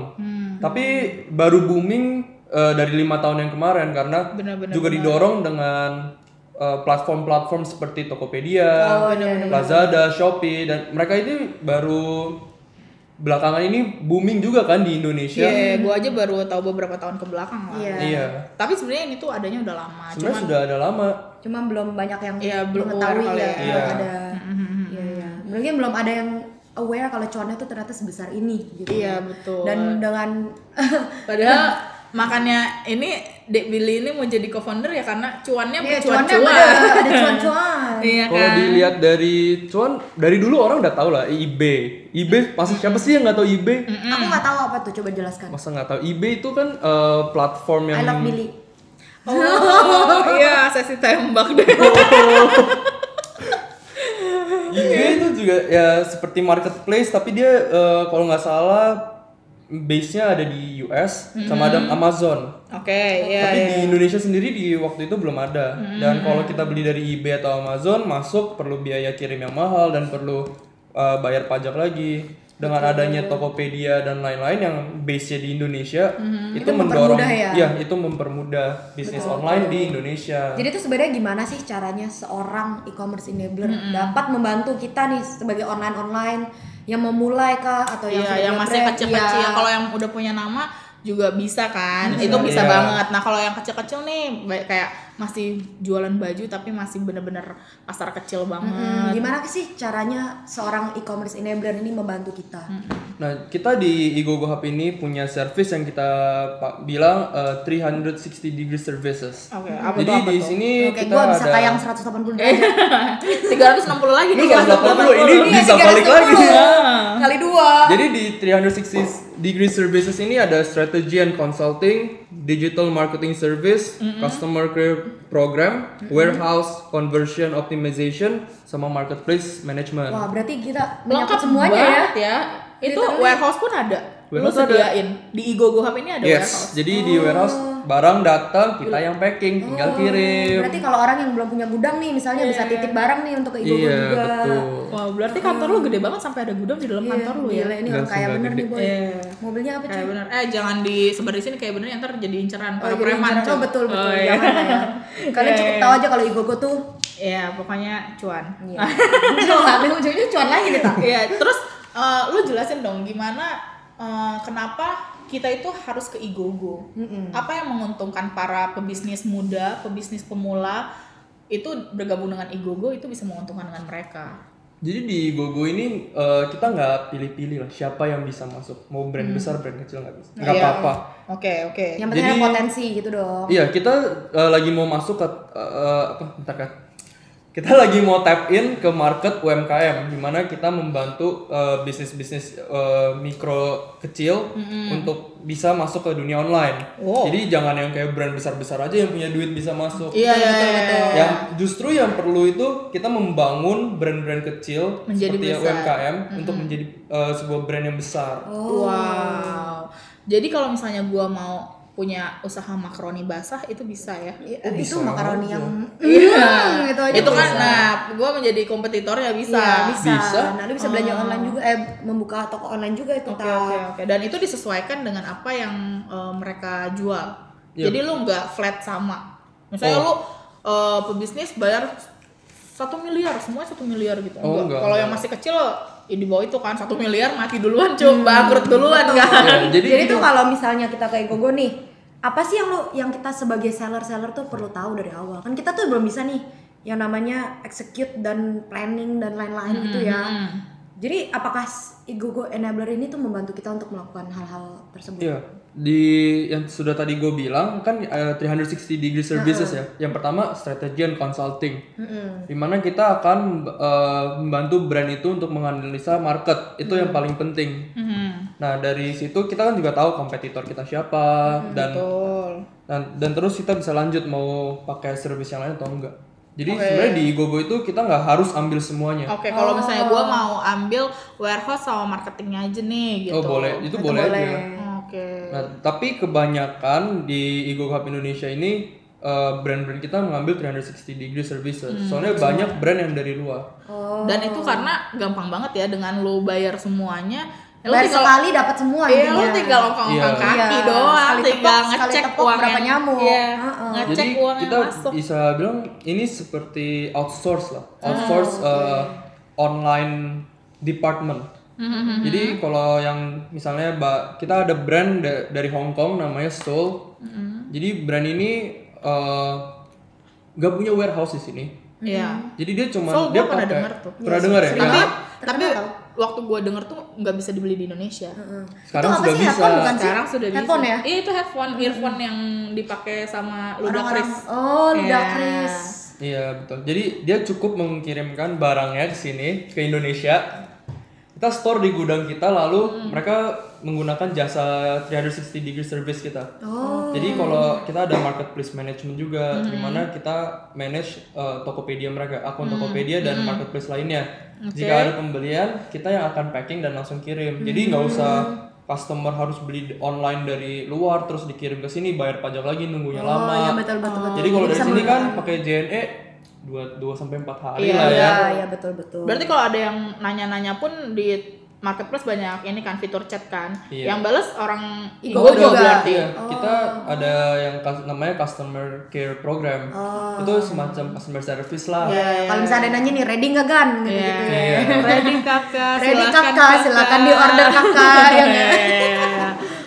Speaker 2: Tapi baru booming eh, dari lima tahun yang kemarin karena
Speaker 1: Benar-benar,
Speaker 2: juga didorong dengan platform-platform seperti Tokopedia,
Speaker 1: Oh,
Speaker 2: Lazada, Shopee dan mereka ini baru belakangan ini booming juga kan di Indonesia.
Speaker 1: Iya, gua aja baru tahu beberapa tahun ke belakang lah.
Speaker 3: Iya.
Speaker 2: Iya.
Speaker 1: Tapi sebenarnya ini tuh adanya udah lama.
Speaker 2: Sebenarnya sudah ada lama.
Speaker 3: Cuma belum banyak yang
Speaker 1: Iya, belum
Speaker 3: mengetahui ya,
Speaker 1: ya.
Speaker 3: belum
Speaker 2: Iya.
Speaker 3: ada. Iya, iya. Mungkin belum ada yang aware kalau cuannya tuh ternyata sebesar ini gitu.
Speaker 1: Iya, betul.
Speaker 3: Dan dengan
Speaker 1: Padahal makanya ini Dek Billy ini mau jadi co-founder ya karena cuannya bercuan-cuan.
Speaker 3: cuannya ada, ada cuan-cuan.
Speaker 1: Iya
Speaker 2: Kalau
Speaker 1: kan?
Speaker 2: dilihat dari cuan dari dulu orang udah tahu lah eBay. eBay pasti siapa sih yang nggak tahu eBay?
Speaker 3: Aku nggak tahu apa tuh, coba jelaskan.
Speaker 2: Masa nggak tahu eBay itu kan eh, platform yang
Speaker 3: I love Billy.
Speaker 1: Oh iya, sesi tembak deh.
Speaker 2: eBay itu juga ya seperti marketplace tapi dia eh, kalau nggak salah base-nya ada di US sama ada Amazon.
Speaker 1: Oke, ya.
Speaker 2: Tapi di Indonesia sendiri di waktu itu belum ada. Dan kalau kita beli dari eBay atau Amazon masuk perlu biaya kirim yang mahal dan perlu uh, bayar pajak lagi. Dengan adanya Tokopedia dan lain-lain yang base-nya di Indonesia itu,
Speaker 3: Itu
Speaker 2: mendorong
Speaker 3: ya?
Speaker 2: iya, itu mempermudah bisnis online di Indonesia.
Speaker 3: Jadi itu sebenarnya gimana sih caranya seorang e-commerce enabler dapat membantu kita nih sebagai online-online yang memulai kah atau yang
Speaker 1: Iya,
Speaker 3: sudah
Speaker 1: yang masih kecil-kecil.
Speaker 3: Iya.
Speaker 1: Kalau yang udah punya nama juga bisa kan?
Speaker 2: Bisa,
Speaker 1: itu bisa
Speaker 2: iya.
Speaker 1: banget. Nah, kalau yang kecil-kecil nih baik- kayak masih jualan baju tapi masih bener-bener pasar kecil banget.
Speaker 3: Hmm, gimana sih caranya seorang e-commerce enabler ini membantu kita?
Speaker 2: Nah, kita di Igogo Hub ini punya service yang kita bilang uh, 360 degree services.
Speaker 1: Oke, apa
Speaker 2: Jadi
Speaker 1: apa
Speaker 2: di
Speaker 1: tuh?
Speaker 2: sini
Speaker 3: Oke,
Speaker 2: kita
Speaker 3: gua bisa
Speaker 2: ada
Speaker 3: tayang 180 derajat.
Speaker 1: 360 lagi nih.
Speaker 2: 380, ini bisa
Speaker 3: 360.
Speaker 2: balik lagi.
Speaker 3: Kali dua.
Speaker 2: Jadi di 360 degree services ini ada strategy and consulting, digital marketing service, customer care program, warehouse conversion optimization, sama marketplace management.
Speaker 3: Wah, berarti kita
Speaker 1: Lengkap
Speaker 3: menyangkut semuanya ya.
Speaker 1: ya. Itu warehouse pun ada. Lu
Speaker 2: Warehouse ada.
Speaker 1: sediain. Di Igogo Hub ini ada warehouse.
Speaker 2: Yes, jadi di warehouse barang datang kita yang packing, tinggal kirim.
Speaker 3: Berarti kalau orang yang belum punya gudang nih, misalnya bisa titip barang nih untuk ke Igogo
Speaker 2: Iya,
Speaker 3: juga.
Speaker 2: betul.
Speaker 1: Wah, berarti kantor lu gede banget sampai ada gudang di dalam kantor lu ya.
Speaker 3: Gila, ini orang kaya bener
Speaker 2: gede.
Speaker 3: nih, Boy.
Speaker 1: Iya.
Speaker 3: Mobilnya apa,
Speaker 1: Kayak
Speaker 3: cuy?
Speaker 1: bener. Eh jangan disebar di sini kayak bener ntar jadi inceran
Speaker 3: Oh,
Speaker 1: para preman.
Speaker 3: Oh, betul, betul.
Speaker 1: Oh, iya.
Speaker 3: Jangan ya. Kalian
Speaker 1: Iya,
Speaker 3: cukup
Speaker 1: iya.
Speaker 3: tahu aja kalau Igogo tuh
Speaker 1: Iya, pokoknya cuan.
Speaker 3: Iya. Tapi ujungnya cuan lagi nih, Tak.
Speaker 1: Iya, terus eh, lu jelasin dong gimana eh, kenapa kita itu harus ke Igogo? Apa yang menguntungkan para pebisnis muda, pebisnis pemula itu bergabung dengan Igogo itu bisa menguntungkan dengan mereka.
Speaker 2: Jadi di Gogo ini eh, kita nggak pilih-pilih lah siapa yang bisa masuk. Mau brand besar, brand kecil nggak bisa. Nggak
Speaker 1: Iya.
Speaker 2: apa-apa.
Speaker 1: Oke, oke.
Speaker 3: Yang penting
Speaker 2: Jadi-
Speaker 3: ada potensi gitu dong.
Speaker 2: Iya, kita eh, lagi mau masuk ke eh, apa? Bentar, Kak. Kita lagi mau tap in ke market UMKM di mana kita membantu eh, bisnis-bisnis eh, mikro kecil untuk bisa masuk ke dunia online.
Speaker 1: Wow.
Speaker 2: Jadi jangan yang kayak brand besar-besar aja yang punya duit bisa masuk.
Speaker 1: Iya, betul, betul.
Speaker 2: Yang justru yang perlu itu kita membangun brand-brand kecil
Speaker 1: Menjadi
Speaker 2: seperti
Speaker 1: besar.
Speaker 2: UMKM untuk menjadi eh, sebuah brand yang besar.
Speaker 1: Wow. Jadi kalau misalnya gua mau punya usaha makaroni basah itu bisa ya?
Speaker 3: Iya,
Speaker 2: Oh,
Speaker 3: itu
Speaker 2: bisa
Speaker 3: makaroni
Speaker 2: aja.
Speaker 3: yang
Speaker 1: Iya.
Speaker 3: Hmm, itu aja
Speaker 1: itu kan
Speaker 3: bisa.
Speaker 1: nah gue menjadi kompetitor ya bisa
Speaker 3: Iya, bisa.
Speaker 2: Bisa.
Speaker 3: Nah, lu bisa belanja online juga eh membuka toko online juga itu,
Speaker 1: oke
Speaker 3: Tak.
Speaker 1: oke oke dan itu disesuaikan dengan apa yang eh, mereka jual
Speaker 2: Iya.
Speaker 1: jadi lu nggak flat sama misalnya
Speaker 2: Oh.
Speaker 1: lu eh, pebisnis bayar satu miliar semuanya satu miliar gitu
Speaker 2: Oh,
Speaker 1: Enggak.
Speaker 2: enggak,
Speaker 1: kalau yang masih kecil ya di bawah itu kan satu miliar mati duluan cuy. Bangkrut duluan kan?
Speaker 2: Ya, jadi,
Speaker 3: Jadi
Speaker 2: itu
Speaker 3: tuh kalau misalnya kita ke Gogo nih, apa sih yang lu yang kita sebagai seller-seller tuh perlu tahu dari awal? Kan kita tuh belum bisa nih yang namanya execute dan planning dan lain-lain gitu ya. Jadi apakah Igogo Enabler ini tuh membantu kita untuk melakukan hal-hal tersebut?
Speaker 2: Iya, di yang sudah tadi gue bilang kan eh, 360 degree services ya. Yang pertama strategy and consulting. Di mana kita akan eh, membantu brand itu untuk menganalisa market. Itu yang paling penting.
Speaker 1: Mhm.
Speaker 2: Nah, dari situ kita kan juga tahu kompetitor kita siapa dan
Speaker 1: betul
Speaker 2: dan dan terus kita bisa lanjut mau pakai service yang lain atau enggak. Jadi sebenarnya di Gogo itu kita nggak harus ambil semuanya.
Speaker 1: Oke, kalau misalnya gue mau ambil warehouse sama marketingnya aja nih gitu.
Speaker 2: Oh, boleh. Itu, boleh, aja.
Speaker 1: Oke.
Speaker 2: Nah, tapi kebanyakan di Ego Hub Indonesia ini eh, brand-brand kita mengambil 360 degree services.
Speaker 1: Hmm.
Speaker 2: Soalnya banyak brand yang dari luar.
Speaker 1: Dan itu karena gampang banget ya dengan lo bayar semuanya. Ya,
Speaker 3: Bayar
Speaker 1: tinggal
Speaker 3: sekali dapat semua
Speaker 1: Iya,
Speaker 3: intinya.
Speaker 1: tinggal ongkang-ongkang
Speaker 2: Iya.
Speaker 1: kaki
Speaker 3: Iya,
Speaker 1: doang,
Speaker 3: sekali
Speaker 1: tinggal
Speaker 3: tepok,
Speaker 1: ngecek
Speaker 3: tepok
Speaker 1: uang
Speaker 3: berapa nyamuk.
Speaker 1: Iya,
Speaker 3: Heeh.
Speaker 1: ngecek
Speaker 2: Jadi
Speaker 1: uang
Speaker 2: kita
Speaker 1: yang masuk.
Speaker 2: bisa bilang ini seperti outsource lah,
Speaker 1: Ah,
Speaker 2: outsource eh, online department.
Speaker 1: Hmm,
Speaker 2: Jadi kalau yang misalnya kita ada brand da- dari Hong Kong namanya Soul.
Speaker 1: Hmm.
Speaker 2: Jadi brand ini nggak punya warehouse di sini.
Speaker 1: Iya.
Speaker 2: Jadi dia cuma
Speaker 1: Soul
Speaker 2: dia
Speaker 1: pernah denger tuh.
Speaker 2: pernah dengar ya?
Speaker 1: Tapi
Speaker 2: Yang-
Speaker 1: Tapi
Speaker 3: tau.
Speaker 1: waktu gue denger tuh nggak bisa dibeli di Indonesia.
Speaker 3: Heeh.
Speaker 2: Sekarang
Speaker 3: itu apa
Speaker 2: sudah
Speaker 3: sih
Speaker 2: bisa.
Speaker 3: headphone bukan sih?
Speaker 1: Sekarang sudah bisa.
Speaker 3: headphone ya?
Speaker 1: Iya itu headphone, earphone yang dipakai sama Ludacris.
Speaker 3: oh
Speaker 1: Iya.
Speaker 3: Ludacris.
Speaker 2: Iya betul. Jadi dia cukup mengirimkan barangnya ke sini ke Indonesia. Kita store di gudang kita lalu mereka menggunakan jasa 360 degree service kita.
Speaker 3: Oh.
Speaker 2: Jadi kalau kita ada marketplace management juga, di mana kita manage uh, Tokopedia mereka, akun Tokopedia dan marketplace lainnya. Jika ada pembelian, kita yang akan packing dan langsung kirim. Jadi nggak usah customer harus beli online dari luar terus dikirim ke sini bayar pajak lagi nunggunya
Speaker 3: Oh
Speaker 2: lama.
Speaker 3: iya betul betul betul.
Speaker 2: Jadi kalau dari sini kan pakai JNE 2 2 sampai 4 hari
Speaker 1: Iya,
Speaker 2: lah ya.
Speaker 3: Iya iya betul betul.
Speaker 1: Berarti kalau ada yang nanya-nanya pun di marketplace banyak ini kan fitur chat kan.
Speaker 2: Iya.
Speaker 1: Yang balas orang
Speaker 3: Igogo
Speaker 1: Igogo
Speaker 3: juga.
Speaker 1: berarti.
Speaker 2: Iya, kita ada yang namanya customer care program. Itu semacam customer service lah.
Speaker 3: Ya, kalau misalnya ada yang nanya nih ready nggak gan gitu,
Speaker 1: Iya.
Speaker 3: gitu.
Speaker 2: Iya.
Speaker 1: Ready kakak,
Speaker 3: Ready
Speaker 1: silakan
Speaker 3: kakak, silakan di order kakak ya nggak?
Speaker 1: Iya.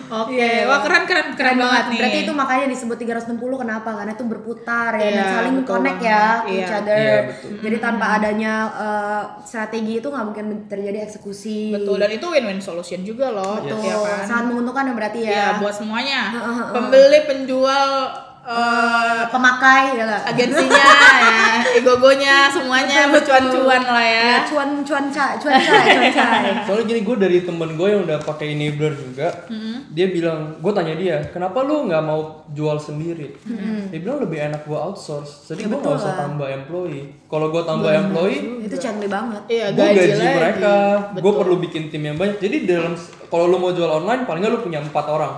Speaker 1: Oke, wah keren keren keren banget nih.
Speaker 3: Berarti itu makanya disebut 360 kenapa? Karena itu berputar ya dan
Speaker 1: Iya,
Speaker 3: saling
Speaker 1: betul
Speaker 3: connect
Speaker 1: banget.
Speaker 3: ya to each
Speaker 1: Iya.
Speaker 3: other.
Speaker 2: Iya, betul.
Speaker 3: Jadi tanpa adanya eh, strategi itu nggak mungkin terjadi eksekusi.
Speaker 1: Betul dan itu win-win solution juga loh,
Speaker 3: Betul.
Speaker 1: ya kan?
Speaker 3: Sangat menguntungkan ya berarti ya.
Speaker 1: Iya, buat semuanya. Pembeli, penjual, eh,
Speaker 3: Pemakai ya lah.
Speaker 1: agensinya, ya, igogonya, semuanya bercuan-cuan lah ya.
Speaker 3: Ya, cuan cuan cai, cuan cai, cuan cai.
Speaker 2: Soalnya gini gue dari temen gue yang udah pakai enabler juga, dia bilang, gue tanya dia, kenapa lu nggak mau jual sendiri? Dia bilang lebih enak gue outsource, jadi gue nggak usah tambah employee. Kalau gue tambah employee,
Speaker 3: itu canggih banget.
Speaker 1: Iya,
Speaker 2: gue gaji,
Speaker 1: lagi.
Speaker 2: mereka, gue perlu bikin tim yang banyak. Jadi dalam kalau lu mau jual online, paling nggak lu punya empat orang.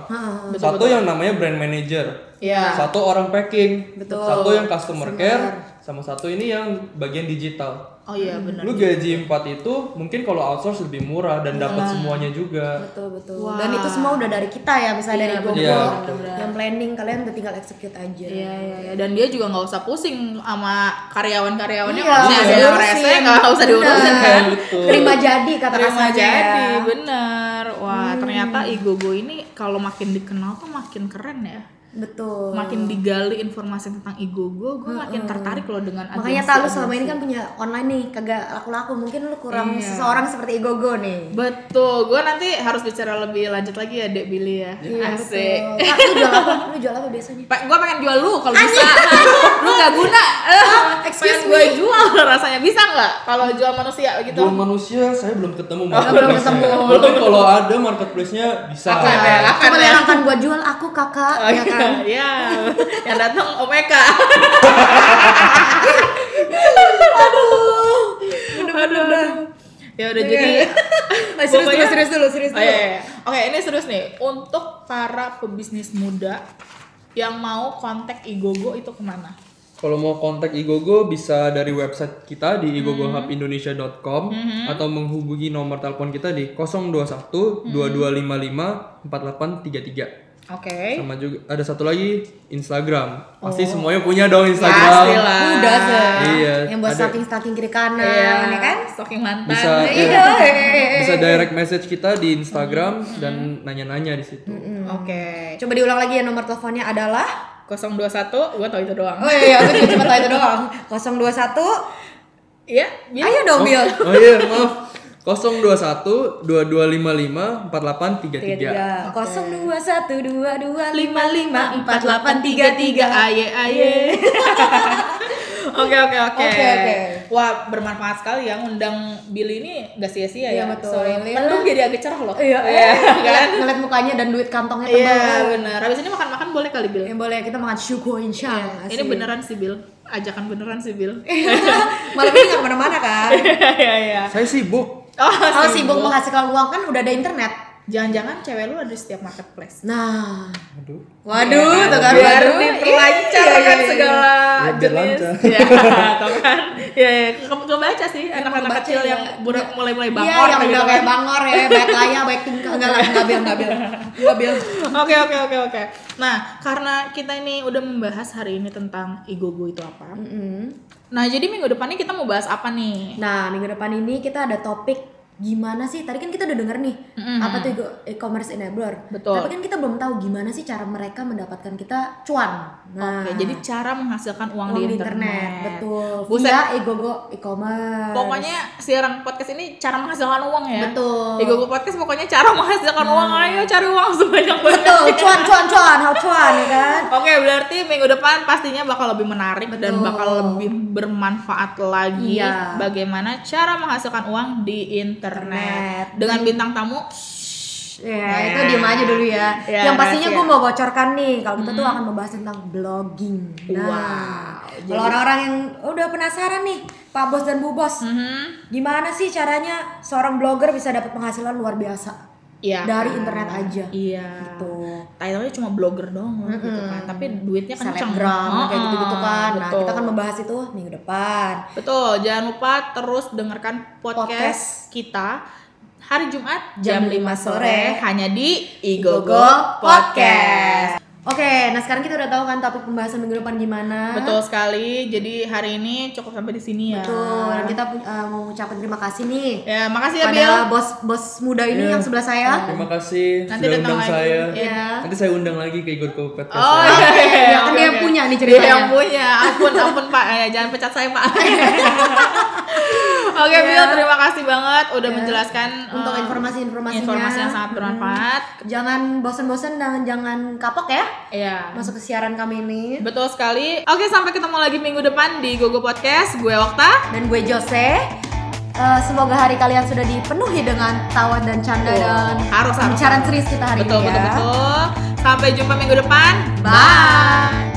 Speaker 2: Satu yang namanya brand manager,
Speaker 1: Iya.
Speaker 2: satu orang packing,
Speaker 3: Betul.
Speaker 2: satu yang customer care, sama satu ini yang bagian digital.
Speaker 1: Oh iya benar.
Speaker 2: Lu gaji empat itu mungkin kalau outsource lebih murah dan dapat semuanya juga.
Speaker 3: Betul betul. Dan itu semua udah dari kita ya, misalnya dari Google
Speaker 2: Iya,
Speaker 3: yang planning kalian udah tinggal execute aja.
Speaker 1: Iya, iya, iya. Dan dia juga nggak usah pusing sama karyawan-karyawannya
Speaker 3: Iya,
Speaker 1: kalau misalnya
Speaker 3: nggak
Speaker 1: ada
Speaker 3: usah
Speaker 1: rese
Speaker 3: diurusin.
Speaker 1: nggak usah diurusin
Speaker 3: Benar.
Speaker 1: kan.
Speaker 2: Betul.
Speaker 3: Terima jadi kata
Speaker 1: Terima
Speaker 3: kasarnya
Speaker 1: jadi,
Speaker 3: ya.
Speaker 1: bener. Wah, ternyata Igogo ini kalau makin dikenal tuh makin keren ya.
Speaker 3: Betul.
Speaker 1: Makin digali informasi tentang Igogo, gue makin tertarik loh dengan
Speaker 3: Makanya tak lu selama ini kan punya online nih kagak laku-laku mungkin lu kurang
Speaker 1: Iya.
Speaker 3: seseorang seperti Igogo nih.
Speaker 1: Betul, gue nanti harus bicara lebih lanjut lagi ya Dek Billy ya. Asik.
Speaker 3: Iya, Betul. Kak, lu jual apa? Lu jual apa biasanya?
Speaker 1: Pak, gue pengen jual lu kalau bisa. lu nggak guna.
Speaker 3: excuse
Speaker 1: Pengen gue jual rasanya bisa nggak? Kalau jual manusia gitu.
Speaker 2: Jual manusia saya belum ketemu
Speaker 3: belum
Speaker 2: marketplace-nya.
Speaker 3: ketemu.
Speaker 2: Tapi kalau ada marketplace-nya bisa.
Speaker 1: Akan ya, akan ya.
Speaker 3: yang akan gua jual aku kakak,
Speaker 1: Oh,
Speaker 3: ya kan?
Speaker 1: Iya, yang datang OPK. aduh, aduh, Ya udah jadi.
Speaker 3: Eh, serius dulu,
Speaker 1: Pokoknya-
Speaker 3: serius dulu, serius
Speaker 1: Oh,
Speaker 3: dulu.
Speaker 1: iya, iya. Oke, ini serius nih. Untuk para pebisnis muda yang mau kontak Igogo itu ke mana?
Speaker 2: Kalau mau kontak Igogo bisa dari website kita di igogohubindonesia.com atau menghubungi nomor telepon kita di 021 2255 4833.
Speaker 1: Oke.
Speaker 2: Sama juga ada satu lagi Instagram. Pasti semuanya punya dong Instagram.
Speaker 1: Pastilah.
Speaker 3: Udah sih.
Speaker 2: Iya,
Speaker 3: Yang buat stalking stalking kiri kanan,
Speaker 1: Iya,
Speaker 3: ya kan?
Speaker 1: Stalking mantan.
Speaker 2: Bisa
Speaker 3: Iya.
Speaker 2: bisa direct message kita di Instagram dan nanya-nanya di situ.
Speaker 1: Oke.
Speaker 3: Coba diulang lagi ya nomor teleponnya adalah
Speaker 1: 021, gua tau itu doang.
Speaker 3: Oh iya, aku juga cuma tahu itu doang. 021
Speaker 1: Iya?
Speaker 3: Ayo dong, Bill.
Speaker 2: Oh iya, maaf. 021 2255 4833.
Speaker 3: 02122554833
Speaker 1: aye aye. Oke oke oke.
Speaker 3: Oke, oke.
Speaker 1: Wah bermanfaat sekali ya ngundang Billy ini gak sia-sia
Speaker 3: Iya,
Speaker 1: ya.
Speaker 3: betul.
Speaker 1: Sorry,
Speaker 3: Lihat
Speaker 1: mendung jadi agak cerah loh.
Speaker 3: Iya,
Speaker 1: kan?
Speaker 3: Ngeliat mukanya dan duit kantongnya tebal.
Speaker 1: Iya benar. Habis ini makan-makan boleh kali Bill.
Speaker 3: Ya boleh kita makan syukur insya Allah.
Speaker 1: Ini beneran sih Bill. Ajakan beneran sih Bill.
Speaker 3: Malam ini nggak ke mana-mana kan?
Speaker 1: Iya iya.
Speaker 2: Saya sibuk.
Speaker 1: Oh,
Speaker 3: Kalau sibuk menghasilkan uang kan udah ada internet.
Speaker 1: Jangan-jangan cewek lu ada di setiap marketplace.
Speaker 3: Nah,
Speaker 2: Aduh.
Speaker 3: waduh, tuh kan
Speaker 1: biar
Speaker 3: waduh.
Speaker 1: diperlancar
Speaker 3: Iya,
Speaker 1: kan
Speaker 3: iya, iya.
Speaker 1: segala
Speaker 2: Biar
Speaker 1: jenis.
Speaker 2: lancar.
Speaker 1: Ya, tau kan? Ya, ya. Kebaca sih anak-anak kecil
Speaker 3: ya.
Speaker 1: yang udah mulai-mulai
Speaker 3: Iya,
Speaker 1: bangor
Speaker 3: yang
Speaker 1: gitu
Speaker 3: udah
Speaker 1: kan.
Speaker 3: kayak bangor ya, baik laya, baik tingkah. Enggak lah, enggak bil, enggak bil. Enggak bil.
Speaker 1: Oke oke oke oke. Nah karena kita ini udah membahas hari ini tentang igogo itu apa. Nah jadi minggu depan ini kita mau bahas apa nih?
Speaker 3: Nah, minggu depan ini kita ada topik gimana sih tadi kan kita udah denger nih
Speaker 1: Mm-mm.
Speaker 3: apa tuh e-commerce enabler
Speaker 1: Betul.
Speaker 3: tapi kan kita belum tahu gimana sih cara mereka mendapatkan kita cuan nah
Speaker 1: Oke, jadi cara menghasilkan uang,
Speaker 3: uang
Speaker 1: di internet.
Speaker 3: betul
Speaker 1: Buset.
Speaker 3: via egogo e-commerce
Speaker 1: Pokoknya siaran podcast ini cara menghasilkan uang ya.
Speaker 3: Betul.
Speaker 1: Google Podcast pokoknya cara menghasilkan uang. Ayo cari uang sebanyak
Speaker 3: betul cuan cuan cuan how cuan ya kan
Speaker 1: Oke, berarti minggu depan pastinya bakal lebih menarik dan
Speaker 3: Betul.
Speaker 1: bakal lebih bermanfaat lagi
Speaker 3: Iya.
Speaker 1: bagaimana cara menghasilkan uang di internet.
Speaker 3: Internet.
Speaker 1: Dengan bintang tamu
Speaker 3: Ya,
Speaker 1: Nah.
Speaker 3: itu diem aja dulu ya.
Speaker 1: Ya,
Speaker 3: yang pastinya gue mau bocorkan nih, kalau kita tuh akan membahas tentang blogging. Nah,
Speaker 1: Wow,
Speaker 3: kalau orang-orang yang udah penasaran nih, Pak Bos dan Bu Bos,
Speaker 1: Mhm.
Speaker 3: gimana sih caranya seorang blogger bisa dapat penghasilan luar biasa
Speaker 1: Iya.
Speaker 3: dari internet aja?
Speaker 1: Iya.
Speaker 3: Gitu.
Speaker 1: Title-nya cuma blogger doang gitu kan. Tapi duitnya kenceng.
Speaker 3: Selebgram kayak
Speaker 1: Heeh,
Speaker 3: gitu-gitu kan. Nah,
Speaker 1: betul.
Speaker 3: kita akan membahas itu minggu depan.
Speaker 1: Betul, jangan lupa terus dengarkan podcast,
Speaker 3: Podcast.
Speaker 1: kita hari Jumat
Speaker 3: Jam
Speaker 1: jam 5
Speaker 3: 5
Speaker 1: sore
Speaker 3: sore
Speaker 1: hanya di
Speaker 3: Igogo
Speaker 1: Igogo Podcast.
Speaker 3: Oke, nah sekarang kita udah tahu kan topik pembahasan minggu depan gimana.
Speaker 1: Betul sekali. Jadi hari ini cukup sampai di sini ya.
Speaker 3: Betul. Dan kita uh, mau ucapkan terima kasih nih
Speaker 1: Ya, makasih ya Bill.
Speaker 3: pada bos bos muda ini
Speaker 2: Iya.
Speaker 3: yang sebelah saya.
Speaker 2: Terima kasih
Speaker 1: Nanti
Speaker 2: sudah undang
Speaker 1: lagi.
Speaker 2: saya.
Speaker 3: Iya.
Speaker 2: Nanti saya undang lagi ke Igor Podcast.
Speaker 1: Oh
Speaker 2: ya.
Speaker 1: iya, iya,
Speaker 3: Ya,
Speaker 1: iya,
Speaker 3: kan
Speaker 1: oke,
Speaker 3: dia yang punya nih
Speaker 1: Dia
Speaker 3: ceritanya.
Speaker 1: yang punya. Ampun, ampun Pak. Eh, jangan pecat saya Pak. Oke
Speaker 3: Iya.
Speaker 1: Bill, terima kasih banget udah
Speaker 3: Iya.
Speaker 1: menjelaskan
Speaker 3: Untuk
Speaker 1: eh,
Speaker 3: informasi-informasinya.
Speaker 1: informasi yang sangat bermanfaat.
Speaker 3: Hmm. Jangan bosan-bosan dan jangan kapok ya
Speaker 1: Iya.
Speaker 3: masuk ke siaran kami ini.
Speaker 1: Betul sekali. Oke, sampai ketemu lagi minggu depan di Gogo Podcast. Gue Okta.
Speaker 3: Dan gue Jose. Eh, semoga hari kalian sudah dipenuhi dengan tawa dan canda
Speaker 1: Betul.
Speaker 3: dan
Speaker 1: Harus, harus,
Speaker 3: pembicaraan serius kita hari
Speaker 1: Betul,
Speaker 3: ini
Speaker 1: betul,
Speaker 3: ya.
Speaker 1: betul. Sampai jumpa minggu depan.
Speaker 3: Bye.